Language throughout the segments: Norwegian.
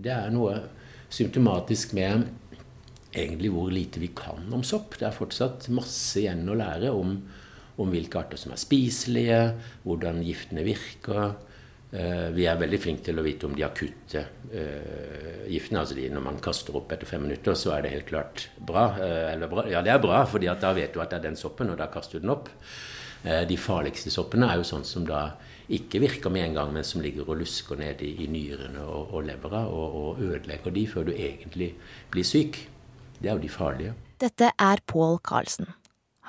Det er noe symptomatisk med egentlig hvor lite vi kan om sopp. Det er fortsatt masse igjen å lære om, om hvilke arter som er spiselige, hvordan giftene virker. Eh, vi er veldig flinke til å vite om de akutte uh, giftene. altså de, Når man kaster opp etter fem minutter, så er det helt klart bra. Uh, bra ja, det er bra, for da vet du at det er den soppen, og da kaster du den opp. De farligste soppene er jo sånn som da ikke virker med en gang, men som ligger og lusker ned i, i nyrene og, og levra og, og, ødelegger de før du egentlig blir syk. Det er jo de farlige. Dette er Pål Karlsen.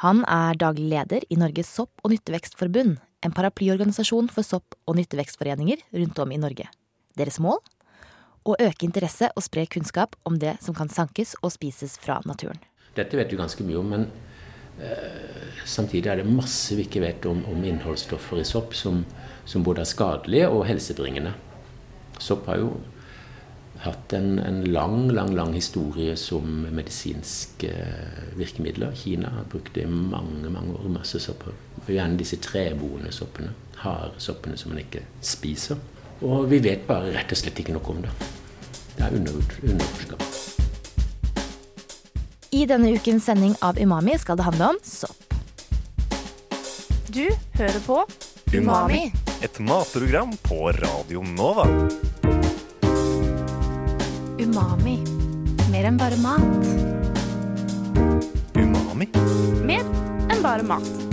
Han er daglig leder i Norges sopp- og nyttevekstforbund, en paraplyorganisasjon for sopp- og nyttevekstforeninger rundt om i Norge. Deres mål? Å øke interesse og spre kunnskap om det som kan sankes og spises fra naturen. Dette vet vi ganske mye om, men samtidig er det masse vi ikke vet om, om innholdsstoffer i sopp som, som, både er skadelige og helsebringende. Sopp har jo hatt en, en lang, lang lang historie som medisinsk eh, virkemidler. Kina har brukt det i mange mange år. Masse sopper. Gjerne disse treboende soppene. Harde soppene som man ikke spiser. Og vi vet bare rett og slett ikke noe om det. Det er underforska. I denne ukens sending av Umami skal det handle om sopp. Du hører på Umami. Et matprogram på Radio Nova. Umami. Mer enn bare mat. Umami? Mer enn bare mat.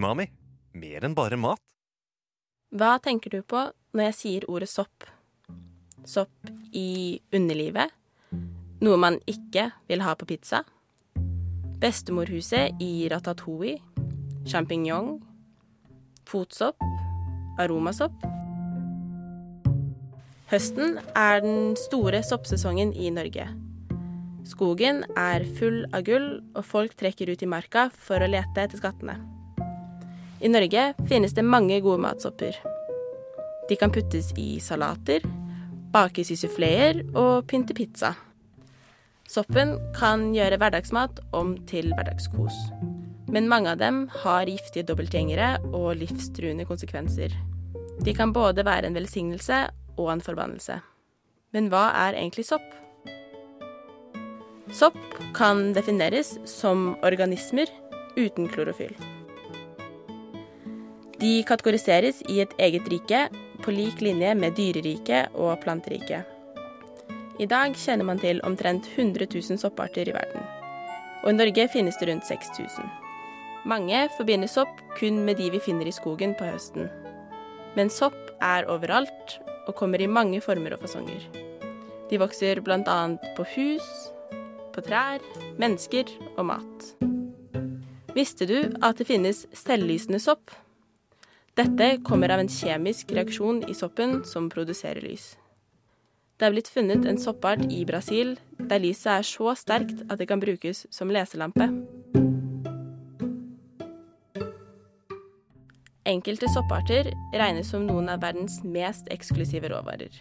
Umami. Mer enn bare mat. Hva tenker du på når jeg sier ordet sopp? Sopp i underlivet? Noe man ikke vil ha på pizza? Bestemorhuset i ratatouille? Sjampinjong? Fotsopp? Aromasopp? Høsten er den store soppsesongen i Norge. Skogen er full av gull, og folk trekker ut i marka for å lete etter skattene. I Norge finnes det mange gode matsopper. De kan puttes i salater, bakes i suffleer og pynte pizza. Soppen kan gjøre hverdagsmat om til hverdagskos. Men mange av dem har giftige dobbeltgjengere og livstruende konsekvenser. De kan både være en velsignelse og en forbannelse. Men hva er egentlig sopp? Sopp kan defineres som organismer uten klorofyll. De kategoriseres i et eget rike, på lik linje med dyreriket og planteriket. I dag kjenner man til omtrent 100 000 sopparter i verden. Og i Norge finnes det rundt 6000. Mange forbinder sopp kun med de vi finner i skogen på høsten. Men sopp er overalt og kommer i mange former og fasonger. De vokser bl.a. på hus, på trær, mennesker og mat. Visste du at det finnes selvlysende sopp? Dette kommer av en kjemisk reaksjon i soppen som produserer lys. Det er blitt funnet en soppart i Brasil der lyset er så sterkt at det kan brukes som leselampe. Enkelte sopparter regnes som noen av verdens mest eksklusive råvarer.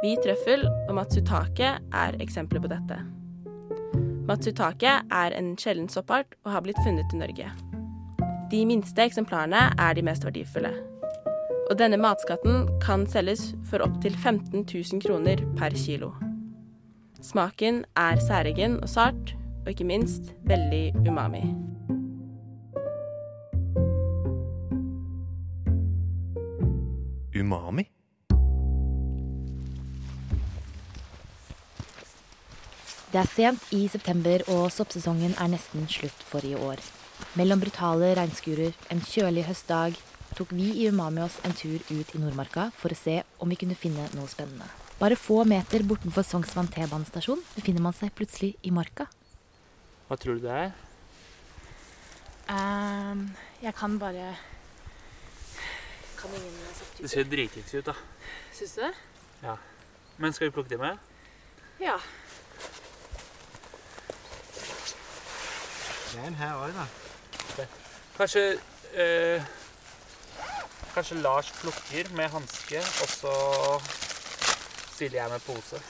Hvit trøffel og matsutake er eksempler på dette. Matsutake er en sjelden soppart og har blitt funnet i Norge. De minste eksemplarene er de mest verdifulle. Og denne matskatten kan selges for opptil 15 000 kroner per kilo. Smaken er særegen og sart, og ikke minst veldig umami. Umami? Det er sent i september, og soppsesongen er nesten slutt for i år. Mellom brutale regnskurer, en kjølig høstdag, tok vi i Umami oss en tur ut i Nordmarka for å se om vi kunne finne noe spennende. Bare få meter bortenfor Sognsvann T-banestasjon befinner man seg plutselig i marka. Hva tror du det er? Um, jeg kan bare Kan ingen Det ser dritings ut, da. Syns du det? Ja. Men skal vi plukke det med? Ja. Det er en her òg, da. Kanskje eh, Kanskje Lars plukker med hanske, og så stiller jeg med pose.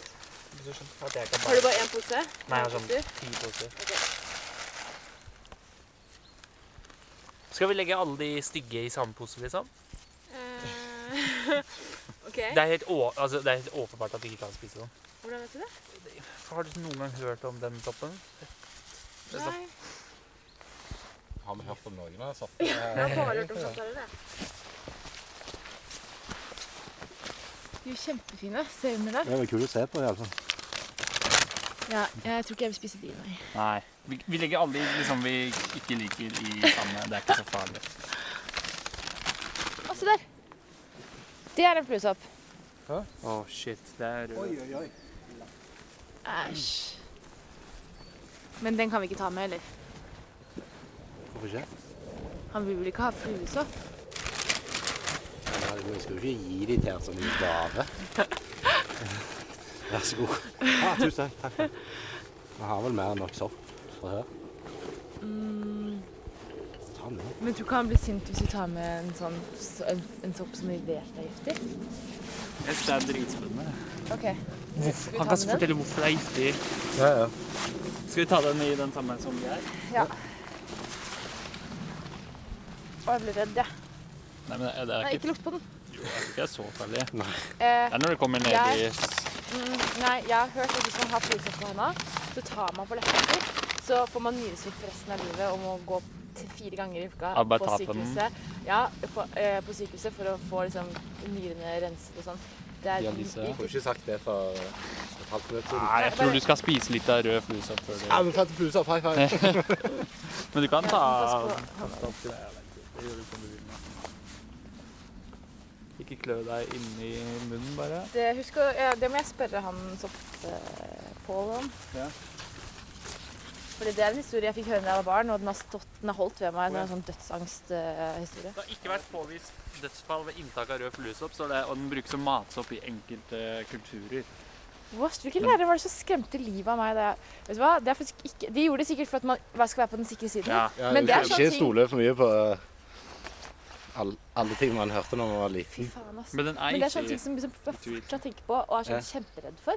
Du kan Har du bare én pose? Nei, jeg har sånn ti poser. Okay. Skal vi legge alle de stygge i samme pose, liksom? Eh, OK. Det er helt, å, altså, det er helt åpenbart at vi ikke kan spise sånn. Hvordan vet du det? Har du noen gang hørt om den toppen? Nei. Har vi hørt om noen av Ja, Jeg har bare hørt om samtaler, jeg. De er jo kjempefine. Se under der. Det er kult å se på, iallfall. Ja, jeg tror ikke jeg vil spise de, nei. Nei. Vi, vi legger alle de liksom, vi ikke liker i samme. Det er ikke så farlig. Å, se der! Det er en fluesopp. Å, shit. Det er Oi, oi, oi. Æsj. Men den kan vi ikke ta med, eller? Hvorfor ikke? Han vil vel ikke ha fluesopp? Ja, Vi skal jo ikke gi det til en som en gave. Vær så god. Ja, tusen takk. takk. for det. Vi har vel mer enn nok sopp fra. Ta den med. Men tror du ikke han blir sint hvis vi tar med en sånn en, en sopp som vi vet er giftig? Jeg synes det er dritspennende. OK. Vi Han ta kan med den? fortelle hvorfor det er giftig. Ja, ja. Skal vi ta den i den samme som vi er? Ja. Å, jeg blir redd, jeg. Nei, men det er Nei, ikke, ikke lukt på den. jo, det er ikke så farlig. Eh, Det er når det kommer ned i Jeg- mm, nei, jeg har hørt at hvis man har fluesopp på hånda, så tar man på leppene, så får man nyresvikt for resten av livet og må gå til fire ganger i uka Ja, bare på ta på den. sykehuset. Ja, på, eh, på sykehuset for å få liksom, nyrene renset og sånn. Det er Dialyse. Jeg får ikke sagt det for et halvt minutt siden. Nei, jeg tror du skal spise litt av rød fluesopp før Ja, du vi fant fluesopp. High five. Men du kan ta pass på. Det gjør du som du vil med. Ikke klø deg inni munnen, bare. Det, husk å, ja, det må jeg spørre han sopp-Pål om. Ja. Fordi det er en historie jeg fikk høre da jeg var barn, og den har, stått, den har holdt ved meg. Det er en sånn dødsangsthistorie. Det har ikke vært påvist dødsfall ved inntak av rød fluesopp, og den brukes som matsopp i enkelte kulturer. What? Hvilken lærere var det som skremte livet av meg? Jeg, vet du hva? Det er ikke, de gjorde det sikkert for at man skal være på den sikre siden. Ja. Ja, Men det er sånn ting... ikke stole for mye på uh, all, alle ting man hørte når man var Fy liten. faen. Men den er Men det er sånne ting som liksom, jeg fortsatt tenker på og er sånn Ja. kjemperedd for.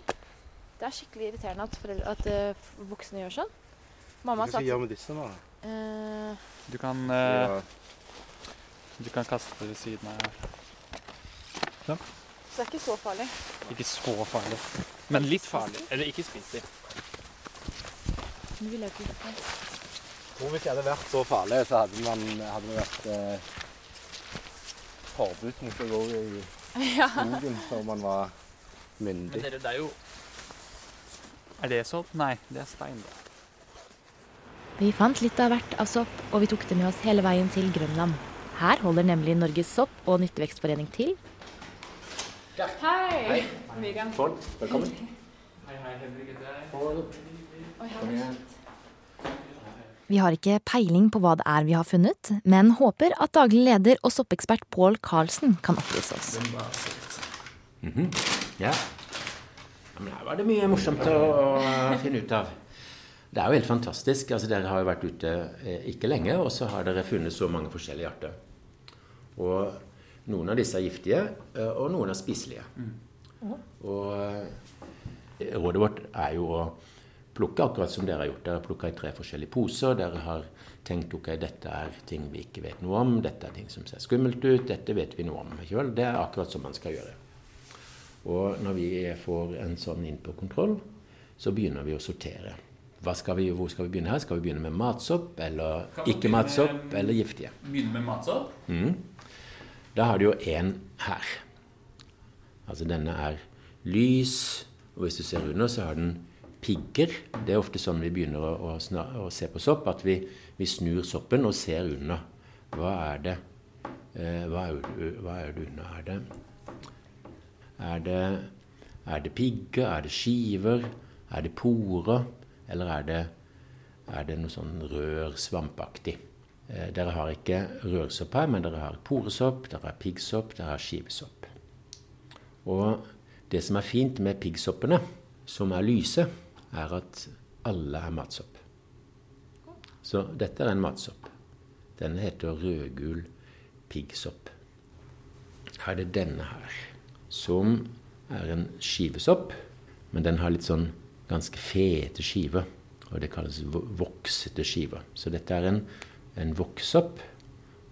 Det er skikkelig irriterende at, foreldre, at uh, voksne gjør sånn. Mamma Hva skal vi gjøre med disse nå? Uh, Du kan, Ja. eh, du kan kaste det ved siden av her. Så det er ikke så farlig. Ikke så farlig, men litt farlig. Eller ikke spis dem. Hvis det hadde vært så farlig, så hadde, man, hadde vært eh, forbud mot å gå i Ja. skogen når man var Men dere, det er jo Er det sopp? Nei, det er stein. da. Vi fant litt av hvert av sopp, og vi tok det med oss hele veien til Grønland. Her holder nemlig Norges sopp- og nyttevekstforening til. Hei! Hei. Pål, velkommen. Hei, hei, Henrik. Oi, hei. Vi har ikke peiling på hva det er vi har funnet, men håper at daglig leder og soppekspert Pål Karlsen kan opplyse oss. Ja. ja men her var det mye morsomt å, å finne ut av. Det er jo helt fantastisk. altså Dere har jo vært ute eh, ikke lenge, og så har dere funnet så mange forskjellige arter. Og noen av disse er giftige, eh, og noen er spiselige. Og eh, rådet vårt er jo å plukke akkurat som dere har gjort. Dere har plukka i tre forskjellige poser. Dere har tenkt ok, dette er ting vi ikke vet noe om, dette er ting som ser skummelt ut, dette vet vi noe om. Ikke vel? Det er akkurat som man skal gjøre. Og når vi får en sånn inn på kontroll, så begynner vi å sortere. Skal vi, hvor skal vi begynne her? Skal vi begynne med matsopp, eller ikke matsopp eller giftige? Begynne med matsopp. Mm. Da har du jo én her. Altså denne er lys, og hvis du ser under, så har den pigger. Det er ofte sånn vi begynner å, å, å se på sopp, at vi, vi snur soppen og ser under. Hva er det? Eh, hva, er, hva er det under? Er det, er det, er det pigger? Er det skiver? Er det porer? Eller er det, er det noe sånn rør, svampaktig? Eh, Dere har ikke rørsopp her, men dere har poresopp, dere har piggsopp, dere har skivesopp. Og det som er fint med piggsoppene, som er lyse, er at alle er matsopp. Så dette er en matsopp. Den heter rødgul piggsopp. Her er det denne her, som er en skivesopp. Men den har litt sånn ganske fete skiver, og det kalles voksete skiver. Så dette er en, en vokssopp,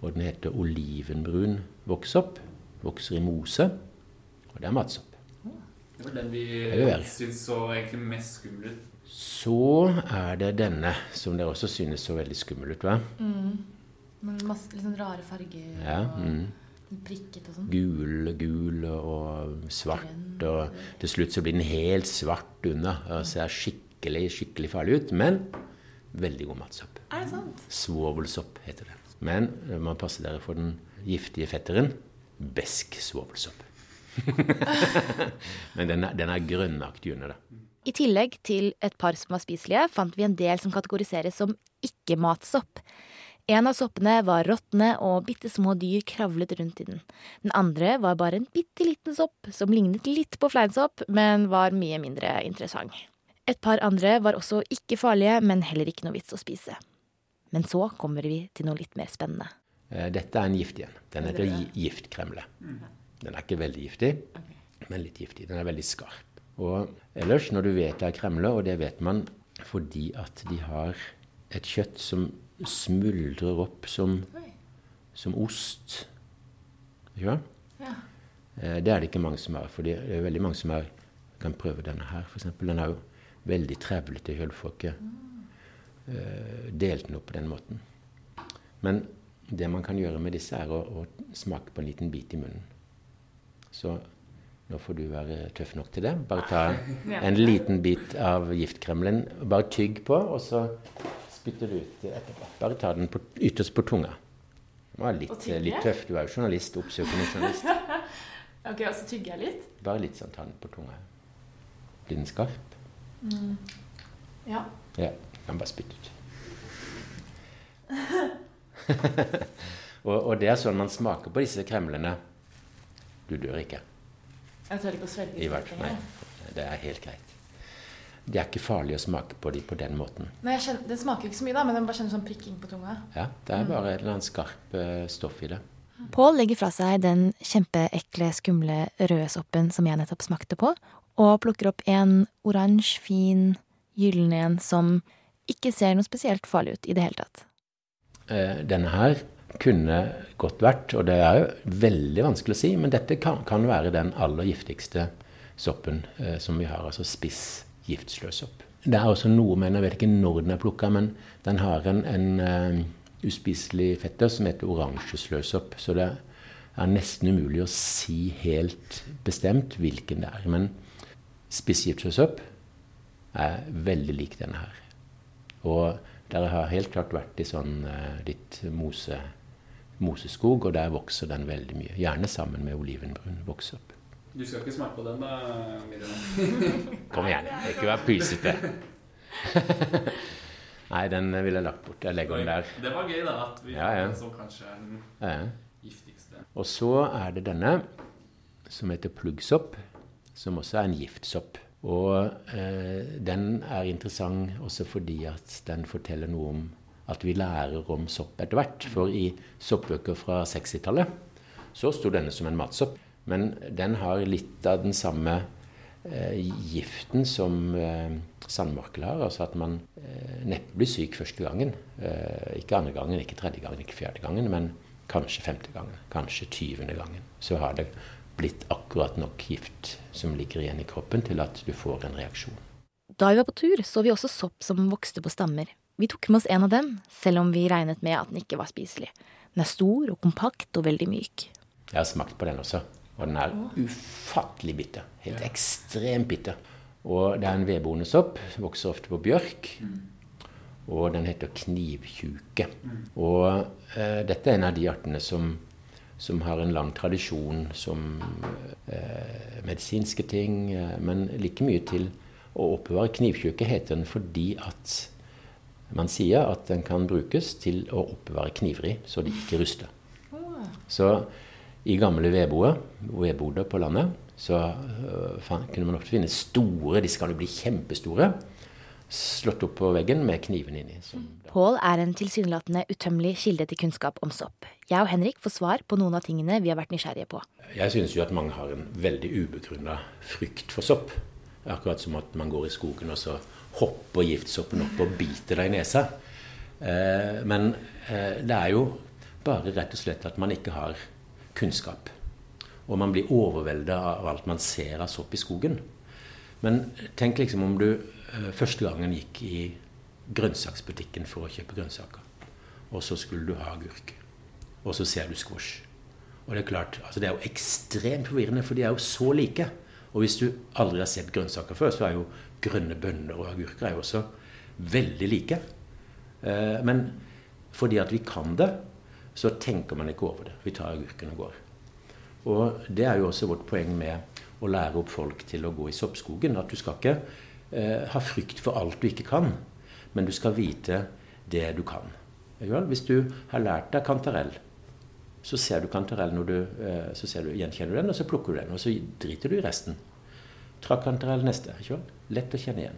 og den heter olivenbrun vokssopp. Vokser i mose, og det er matsopp. Det var den vi syns så egentlig mest skummel ut. Så er det denne, som dere også synes så veldig skummel ut, hva? Men masse sånn rare farger Ja, mm. og prikket og sånn. Gul, gul og svart, og til slutt så blir den helt svart unna og ser skikkelig, skikkelig farlig ut, men veldig god matsopp. Er det sant? Svovelsopp heter det. Men man passer dere for den giftige fetteren. Besk svovelsopp. Men den er, den er grønnaktig under, det. I tillegg til et par som var spiselige, fant vi en del som kategoriseres som ikke-matsopp. En av soppene var råtne, og bitte små dyr kravlet rundt i den. Den andre var bare en bitte liten sopp som lignet litt på fleinsopp, men var mye mindre interessant. Et par andre var også ikke farlige, men heller ikke noe vits å spise. Men så kommer vi til noe litt mer spennende. Eh, Dette er en gift igjen. Den heter gi- giftkremle. Den er ikke veldig giftig, men litt giftig. Den er veldig skarp. Og ellers, når du vet det er kremler, og det vet man fordi at de har et kjøtt som smuldrer opp som, som ost Ikke sant? Ja. Det er det ikke mange som har. For det er veldig mange som er, kan prøve denne her, f.eks. Den er jo veldig trevlete. Kjølfolket Mm. Delt den opp på den måten. Men det man kan gjøre med disse, er å, å smake på en liten bit i munnen. Så nå får du være tøff nok til det. Bare ta en liten bit av giftkremlen. Bare tygg på, og så spytter du ut etterpå. Bare ta den på, ytterst på tunga. Den var litt, litt tøff. Du er jo journalist, oppsøkende journalist. Ok, og så tygger jeg litt. Bare litt sånn, ta den på tunga. Blir den skarp? Ja. Ja. Den bare spytter ut. og, og det er sånn man smaker på disse kremlene. Du dør ikke. Jeg tør ikke å svelge I hvert fall. Nei, det er helt greit. Det er ikke farlig å smake på dem på den måten. Nei, jeg kjenner, Den smaker ikke så mye, da, men den bare kjenner sånn prikking på tunga. Ja, Det er bare et eller annet skarp eh, stoff i det. Pål legger fra seg den kjempeekle, skumle røde soppen som jeg nettopp smakte på, og plukker opp en oransje, fin, gyllen en som ikke ser noe spesielt farlig ut i det hele tatt. Eh, denne her kunne godt vært, og det er jo veldig vanskelig å si, men dette kan, kan være den aller giftigste soppen eh, som vi har, altså spiss giftsløs sopp. Det er også noe med den, jeg vet ikke når den er plukka, men den har en, en uh, uspiselig fetter som heter oransjesløsopp, så det er nesten umulig å si helt bestemt hvilken det er. Men spissgiftsløsopp er veldig lik denne her. Og dere har helt klart vært i sånn eh, litt mose, moseskog, og der vokser den veldig mye. Gjerne sammen med olivenbrun vokser opp. Du skal ikke smake på den, da, Miriam? Kom igjen, ikke vær pysete. Nei, den ville jeg lagt bort. Jeg legger den der. Det var gøy, da, at vi Ja, ja. som kanskje er den Ja. giftigste. Og så er det denne, som heter pluggsopp, som også er en giftsopp. Og eh, den er interessant også fordi at den forteller noe om at vi lærer om sopp etter hvert. For i soppbøker fra 60-tallet så sto denne som en matsopp. Men den har litt av den samme eh, giften som eh, sandmakel har. Altså at man eh, neppe blir syk første gangen. Eh, ikke andre gangen, ikke tredje gangen, ikke fjerde gangen, men kanskje femte gangen. Kanskje tyvende gangen. Så har det blitt akkurat nok gift som ligger igjen i kroppen til at du får en reaksjon. Da vi var på tur, så vi også sopp som vokste på stammer. Vi tok med oss en av dem, selv om vi regnet med at den ikke var spiselig. Den er stor og kompakt og veldig myk. Jeg har smakt på den også, og den er ufattelig bitter. Helt ekstremt bitter. Og det er en vedboende sopp, vokser ofte på bjørk. Og den heter knivtjuke. Og eh, dette er en av de artene som, som har en lang tradisjon som eh, medisinske ting, eh, men like mye til å oppbevare knivtjukke heter den fordi at man sier at den kan brukes til å oppbevare kniver i, så de ikke ruster. Så i gamle vedboer, vedboder på landet, så uh, kunne man ofte finne store, disse kan jo bli kjempestore, slått opp på veggen med kniven inni. Som. Pål er en tilsynelatende utømmelig kilde til kunnskap om sopp. Jeg og Henrik får svar på noen av tingene vi har vært nysgjerrige på. Jeg synes jo at mange har en veldig ubegrunna frykt for sopp. Akkurat som at man går i skogen, og så hopper giftsoppen opp og biter deg i nesa. Eh, men eh, det er jo bare rett og slett at man ikke har kunnskap. Og man blir overvelda av alt man ser av sopp i skogen. Men tenk liksom om du første gangen gikk i grønnsaksbutikken for å kjøpe grønnsaker. Og så skulle du ha agurk. Og så ser du squash. Og det er klart, altså det er jo ekstremt forvirrende, for de er jo så like. Og hvis du aldri har sett grønnsaker før, så er jo grønne bønner og agurker er jo også veldig like. Eh, men fordi at vi kan det, så tenker man ikke over det. Vi tar agurken og går. Og det er jo også vårt poeng med å lære opp folk til å gå i soppskogen. At du skal ikke eh, ha frykt for alt du ikke kan, men du skal vite det du kan. Hvis du har lært deg kantarell, så ser du kantarell når du, eh, så du, gjenkjenner du den, og så plukker du den. Og så driter du i resten. Trakantarell neste. Ikke vel? Lett å kjenne igjen.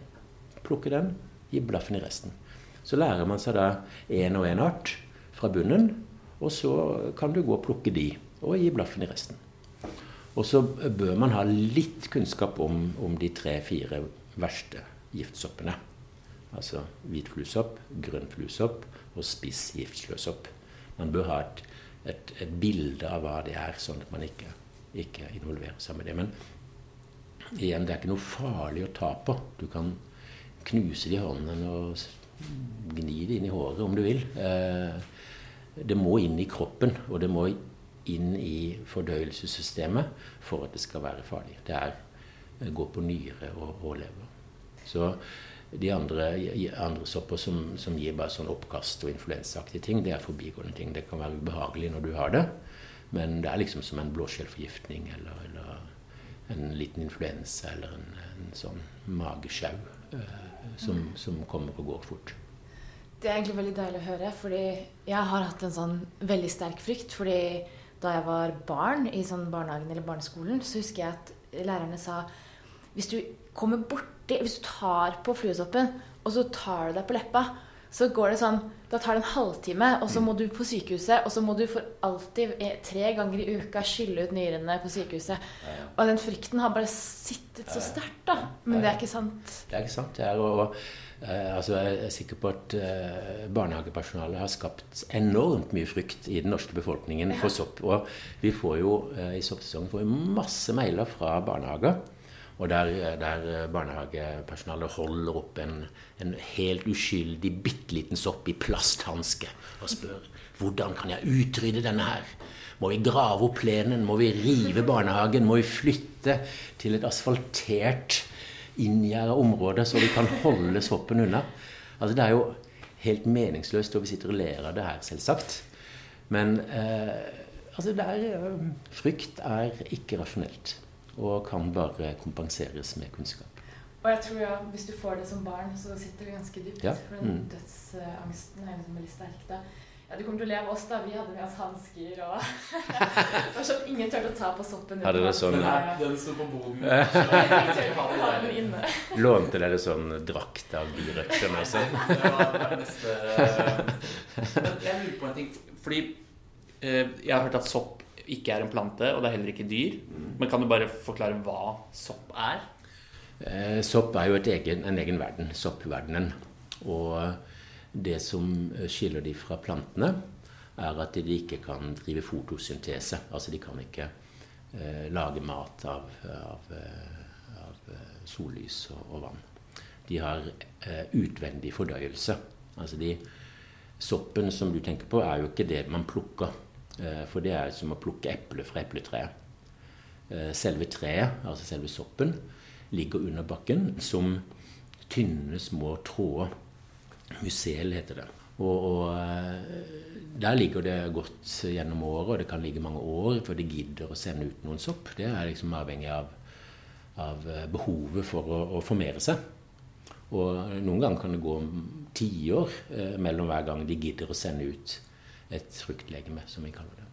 Plukke den, gi blaffen i resten. Så lærer man seg da én og én art fra bunnen, og så kan du gå og plukke de, og gi blaffen i resten. Og så bør man ha litt kunnskap om, om de tre-fire verste giftsoppene. Altså hvitfluesopp, grønnfluesopp og spiss giftsløsopp. Man bør ha et et, et, bilde av hva det er, sånn at man ikke, ikke involverer seg med det. Men igjen, det er ikke noe farlig å ta på. Du kan knuse det i hånden og gni det inn i håret om du vil. Eh, det må inn i kroppen, og det må inn i fordøyelsessystemet for at det skal være farlig. Det er eh, gå på nyre og, og lever. Så de andre, andre sopper som, som, gir bare sånn oppkast og influensaaktige ting, det er forbigående ting. Det kan være ubehagelig når du har det, men det er liksom som en blåskjellforgiftning eller, eller, en liten influensa eller en, en sånn magesjau eh, som, mm. som, kommer og går fort. Det er egentlig veldig deilig å høre, fordi jeg har hatt en sånn veldig sterk frykt. fordi da jeg var barn i sånn barnehagen eller barneskolen, så husker jeg at lærerne sa hvis du kommer borti Hvis du tar på fluesoppen, og så tar du deg på leppa, så går det sånn Da tar det en halvtime, og så må du på sykehuset, og så må du for alltid tre ganger i uka skylle ut nyrene på sykehuset. Og den frykten har bare sittet så sterkt, da. Men det er ikke sant. Det er ikke sant. Jeg, og, eh, altså, jeg er sikker på at eh, barnehagepersonalet har skapt enormt mye frykt i den norske befolkningen for sopp. Og vi får jo eh, i soppsesongen får masse mailer fra barnehager og der, der barnehagepersonalet holder opp en, en helt uskyldig, bitte liten sopp i plasthanske og spør hvordan kan jeg utrydde denne her? Må vi grave opp plenen? Må vi rive barnehagen? Må vi flytte til et asfaltert, inngjerda område, så vi kan holde soppen unna? Altså, det er jo helt meningsløst, og vi sitter og ler av det her, selvsagt. Men eh, altså, er, eh, frykt er ikke rasjonelt og kan bare kompenseres med kunnskap. Og jeg tror ja, Hvis du får det som barn, så sitter det ganske dypt. Ja. For den mm. dødsangsten er liksom veldig sterk da. Ja, Du kommer til å leve oss, da. Vi hadde med oss hansker og Det var sånn ingen turte å ta på soppen. Hadde dere sånn Den sto på boden. Lånte dere sånn drakt av byrøtter? Altså? det var neste jeg lurer på en ting. Fordi eh, jeg har hørt at sopp ikke er en plante, og det er heller ikke dyr. Men kan du bare forklare hva sopp er? Eh, sopp er jo egen, en egen verden, soppverdenen. Og det som skiller de fra plantene, er at de ikke kan drive fotosyntese. Altså de kan ikke eh, lage mat av, av, eh, av eh, sollys og, og, vann. De har eh, utvendig fordøyelse. Altså de, soppen som du tenker på, er jo ikke det man plukker. Eh, for det er som å plukke epler fra epletreet. Eh, selve treet, altså selve soppen, ligger under bakken som tynne, små tråder. Musel heter det. Og, og, eh, der ligger det godt gjennom året, og det kan ligge mange år før de gidder å sende ut noen sopp. Det er liksom avhengig av, av behovet for å, å, formere seg. Og noen ganger kan det gå tiår eh, mellom hver gang de gidder å sende ut et fruktlegeme, som vi kaller det.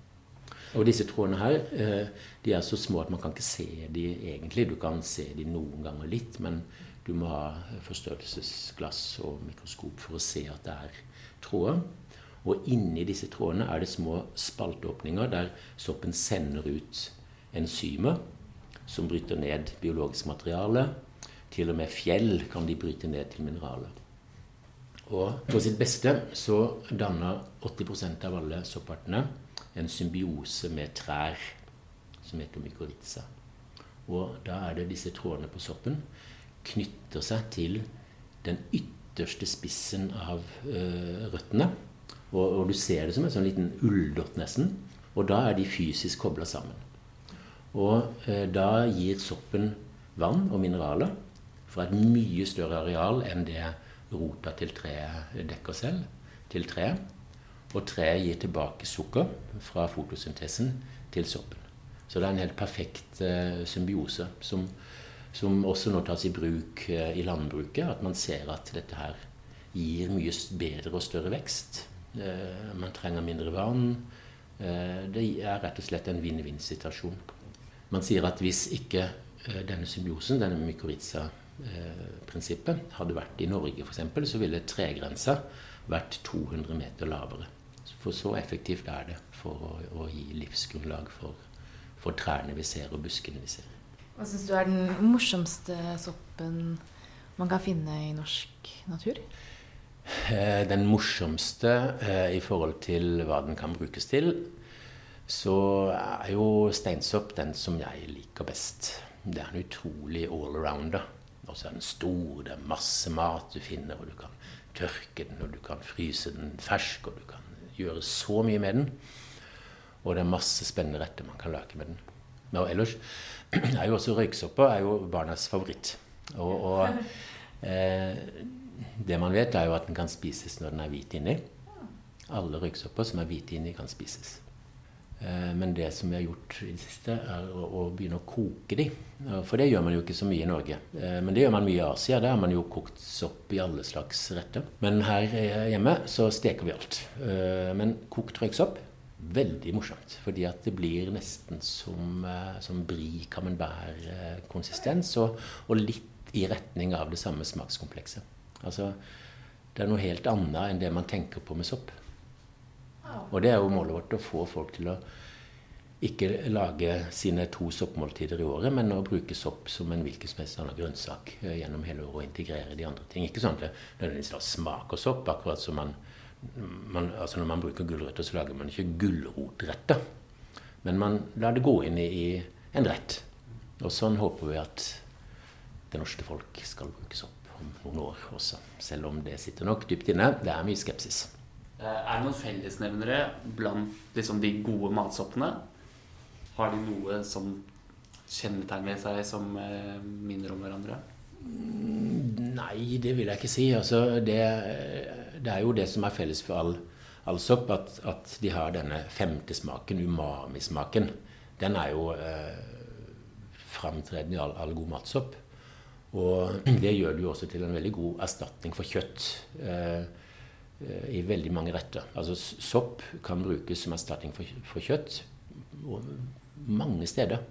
Og disse trådene her eh, de er så små at man kan ikke se de egentlig. Du kan se de noen ganger litt, men du må ha forstørrelsesglass og mikroskop for å se at det er tråder. Og inni disse trådene er det små spaltåpninger der soppen sender ut enzymer som bryter ned biologisk materiale til og med fjell kan de bryte ned til mineraler. Og på sitt beste så danner 80% av alle soppartene en symbiose med trær som heter mykorrhiza. Og da er det disse trådene på soppen knytter seg til den ytterste spissen av uh, røttene. Og, og, du ser det som en sånn liten ulldott nesten. Og da er de fysisk kobla sammen. Og uh, da gir soppen vann og mineraler fra et mye større areal enn det rota til treet dekker selv, til treet. Og treet gir tilbake sukker fra fotosyntesen til soppen. Så det er en helt perfekt uh, symbiose som, som, også nå tas i bruk uh, i landbruket. At man ser at dette her gir mye bedre og større vekst. Uh, man trenger mindre vann. det er rett og slett en vinn-vinn-situasjon. Man sier at hvis ikke denne symbiosen, denne mykorrhiza prinsippet hadde vært i Norge f.eks., så ville tregrensa vært 200 meter lavere. For så effektivt er det for å, å gi livsgrunnlag for, for, trærne vi ser, og buskene vi ser. Hva syns du er den morsomste soppen man kan finne i norsk natur? Eh, den morsomste eh, i forhold til hva den kan brukes til, så er jo steinsopp den som jeg liker best. Det er en utrolig allrounder. Og så er den stor, det er masse mat du finner, og du kan tørke den, og du kan fryse den fersk, og du kan gjøre så mye med den. Og det er masse spennende retter man kan lage med den. Men ellers er jo også røyksopper er jo barnas favoritt. Og, og eh, det man vet, er jo at den kan spises når den er hvit inni. Alle røyksopper som er hvite inni, kan spises. Eh, men det som vi har gjort i det siste, er å, begynne å koke de. For det gjør man jo ikke så mye i Norge. Eh, men det gjør man mye i Asia. Der har man jo kokt sopp i alle slags retter. Men her hjemme så steker vi alt. Eh, men kokt røyksopp veldig morsomt. Fordi at det blir nesten som, som brie camembert-konsistens. Og, og litt i retning av det samme smakskomplekset. Altså, det er noe helt annet enn det man tenker på med sopp. Og det er jo målet vårt å få folk til å ikke lage sine to soppmåltider i året, men å bruke sopp som en hvilken som helst annen grønnsak eh, gjennom hele året og integrere de andre ting. Ikke sånn at det nødvendigvis smaker sopp, akkurat som man, man, altså Når man bruker gulrøtter, så lager man ikke gulrotretter. Men man lar det gå inn i, i en rett. Og sånn håper vi at det norske folk skal bruke sopp om noen år også. Selv om det sitter nok dypt inne. Det er mye skepsis. Eh, er det noen fellesnevnere blant liksom, de gode matsoppene? Har de noe som kjennetegn ved seg som eh, minner om hverandre? Mm, nei, det vil jeg ikke si. Altså, det, det, er jo det som er felles for all, all sopp, at, at, de har denne femte smaken, umami-smaken. Den er jo eh, framtredende i all, all, god matsopp. Og det gjør det jo også til en veldig god erstatning for kjøtt. Eh, Eh, i veldig mange retter. Altså Sopp kan brukes som erstatning for, for kjøtt mange steder.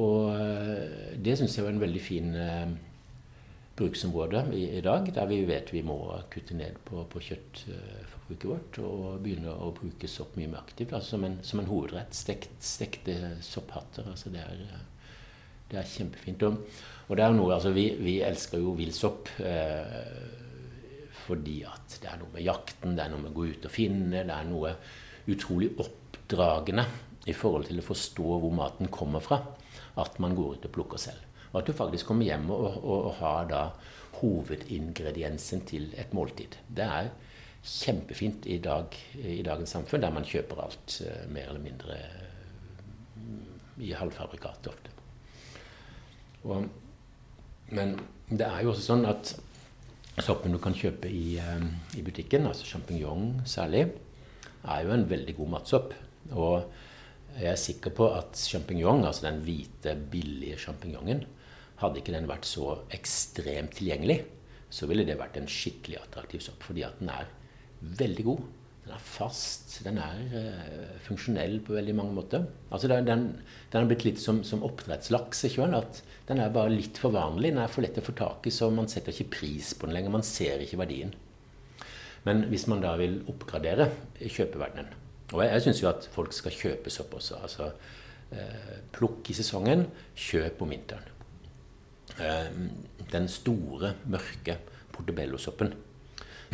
Og eh, det syns jeg var en veldig fin eh, bruksområde i, i, dag, der vi vet vi må kutte ned på, på kjøttforbruket vårt og begynne å bruke sopp mye mer aktivt. Altså som, en, som en hovedrett. Stekt, stekte sopphatter. Altså det, er, det er kjempefint. Og, og det er noe, altså vi, vi elsker jo villsopp. Eh, fordi at det er noe med jakten, det er noe med å gå ut og finne, det er noe utrolig oppdragende i forhold til å forstå hvor maten kommer fra, at man går ut og plukker selv. Og at du faktisk kommer hjem og, og, og har da hovedingrediensen til et måltid. Det er kjempefint i, dag, i dagens samfunn, der man kjøper alt uh, mer eller mindre uh, i halvfabrikat ofte. Og, men det er jo også sånn at soppen du kan kjøpe i, eh, i butikken, altså sjampinjong særlig, er jo en veldig god matsopp. Og jeg er sikker på at sjampinjong, altså den hvite, billige sjampinjongen, hadde ikke den vært så ekstremt tilgjengelig, så ville det vært en skikkelig attraktiv sopp. Fordi at den er veldig god. Den er fast, den er uh, funksjonell på veldig mange måter. Altså den, den, den er blitt litt som, som oppdrettslaks. At den er bare litt for vanlig. Den er for lett å få tak i, så man setter ikke pris på den lenger. Man ser ikke verdien. Men hvis man da vil oppgradere kjøpeverdenen Og jeg, jeg syns jo at folk skal kjøpe sopp også. Altså uh, plukk i sesongen, kjøp om vinteren. Uh, den store, mørke portobellosoppen,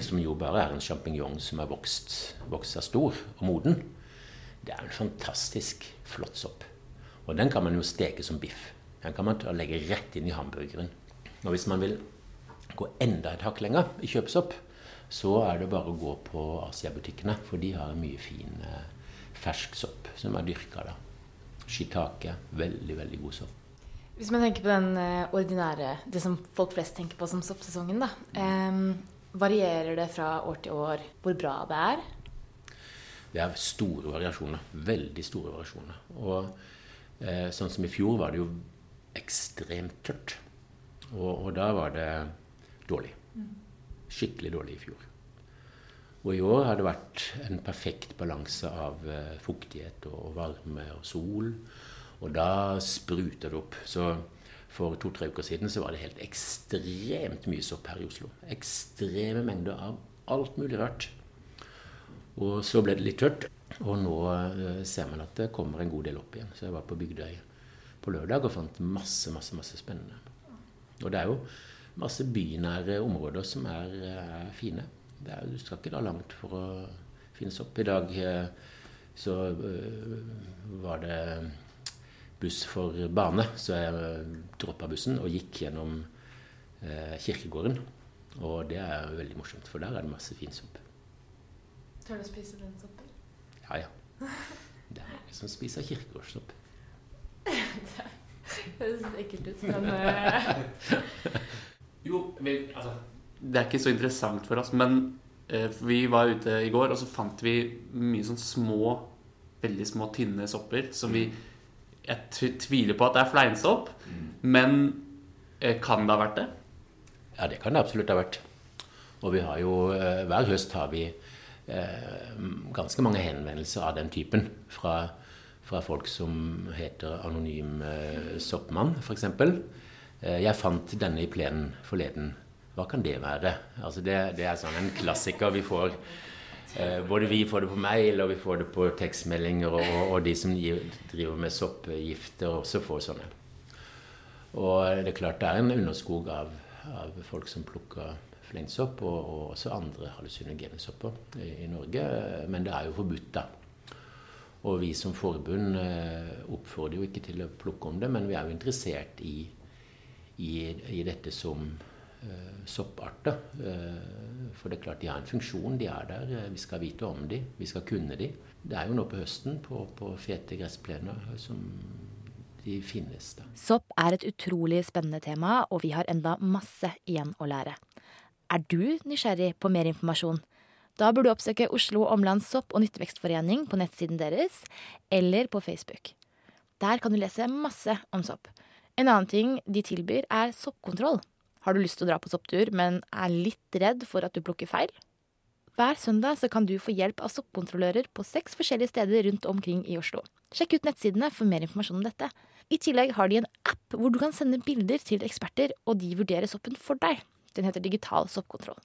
som jo bare er en sjampinjong som har vokst, vokst seg stor og moden, det er en fantastisk flott sopp. Og den kan man jo steke som biff. Den kan man legge rett inn i hamburgeren. Og hvis man vil gå enda et hakk lenger i kjøpsopp, så er det bare å gå på Asia-butikkene, for de har mye fin eh, fersk sopp som er dyrka da. Shiitake. Veldig, veldig god sopp. Hvis man tenker på den eh, ordinære, det som folk flest tenker på som soppsesongen, da. Varierer det fra år til år hvor bra det er? Det er store variasjoner. Veldig store variasjoner. Og eh, sånn som i fjor var det jo ekstremt tørt. Og, og da var det dårlig. Skikkelig dårlig i fjor. Og i år har det vært en perfekt balanse av eh, fuktighet og varme og sol. Og da spruter det opp. Så for to-tre uker siden så var det helt ekstremt mye sopp her i Oslo. Ekstreme mengder av alt mulig rart. Og så ble det litt tørt, og nå eh, ser man at det kommer en god del opp igjen. Så jeg var på Bygdøy på lørdag og fant masse, masse, masse spennende. Og det er jo masse bynære områder som er, er fine. Er, du skal ikke da langt for å finne sopp. I dag eh, så var det buss for bane, så jeg øh, droppa bussen og gikk gjennom eh, kirkegården. Og det er veldig morsomt, for der er det masse fin sopp. Tør du å spise den soppen? Ja, ja. Det er mange som spiser kirkegårdssopp. det høres ekkelt ut, men uh... Jo, vi, altså, det er ikke så interessant for oss, men eh, vi var ute i går, og så fant vi mye sånn små, veldig små, tynne sopper som vi Jeg tviler på at det er fleinsopp, mm. men eh, kan det ha vært det? Ja, det kan det absolutt ha vært. Og vi har jo eh, Hver høst har vi eh, ganske mange henvendelser av den typen fra, fra folk som heter Anonym eh, soppmann, f.eks. Eh, jeg fant denne i plenen forleden. Hva kan det være? Altså det, det, er sånn en klassiker vi får. Eh, både vi får det på mail, og vi får det på tekstmeldinger, og, og de som driver med soppgifter, også får sånne. Og det er klart det er en underskog av, av folk som plukker fleinsopp, og, og, også andre hallusinogene sopper i, i, Norge. Men det er jo forbudt, da. Og vi som forbund eh, oppfordrer jo ikke til å plukke om det, men vi er jo interessert i i, i dette som sopparter. Uh, for det er klart de har en funksjon, de er der. Uh, vi skal vite om de, vi skal kunne de. Det er jo nå på høsten på, på fete gressplener som de finnes. da. Sopp er et utrolig spennende tema, og vi har enda masse igjen å lære. Er du nysgjerrig på mer informasjon? Da bør du oppsøke Oslo Omlands sopp- og nyttevekstforening på nettsiden deres, eller på Facebook. Der kan du lese masse om sopp. En annen ting de tilbyr, er soppkontroll. Har du lyst til å dra på sopptur, men er litt redd for at du plukker feil? Hver søndag så kan du få hjelp av soppkontrollører på seks forskjellige steder rundt omkring i Oslo. Sjekk ut nettsidene for mer informasjon om dette. I tillegg har de en app hvor du kan sende bilder til eksperter, og de vurderer soppen for deg. Den heter Digital soppkontroll.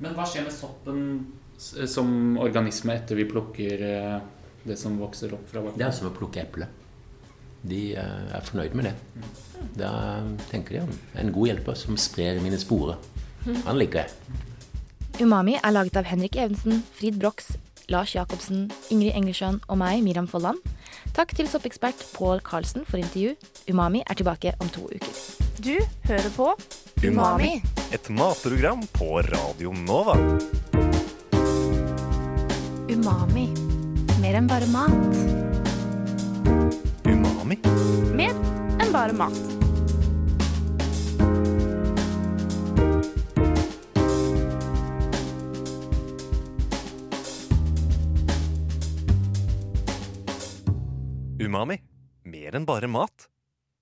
Men hva skjer med soppen som organisme etter vi plukker eh, det som vokser opp fra bakken? Det er som å plukke eple de eh, er fornøyd med det. Da tenker de om en god hjelper som sprer mine sporer. Han liker jeg. Umami er laget av Henrik Evensen, Frid Brox, Lars Jacobsen, Ingrid Engelsjøen og meg, Miriam Folland. Takk til soppekspert Pål Karlsen for intervju. Umami er tilbake om to uker. Du hører på Umami. Et matprogram på Radio Nova. Umami. Mer enn bare mat umami. Mer enn bare mat. Umami. Mer enn bare mat.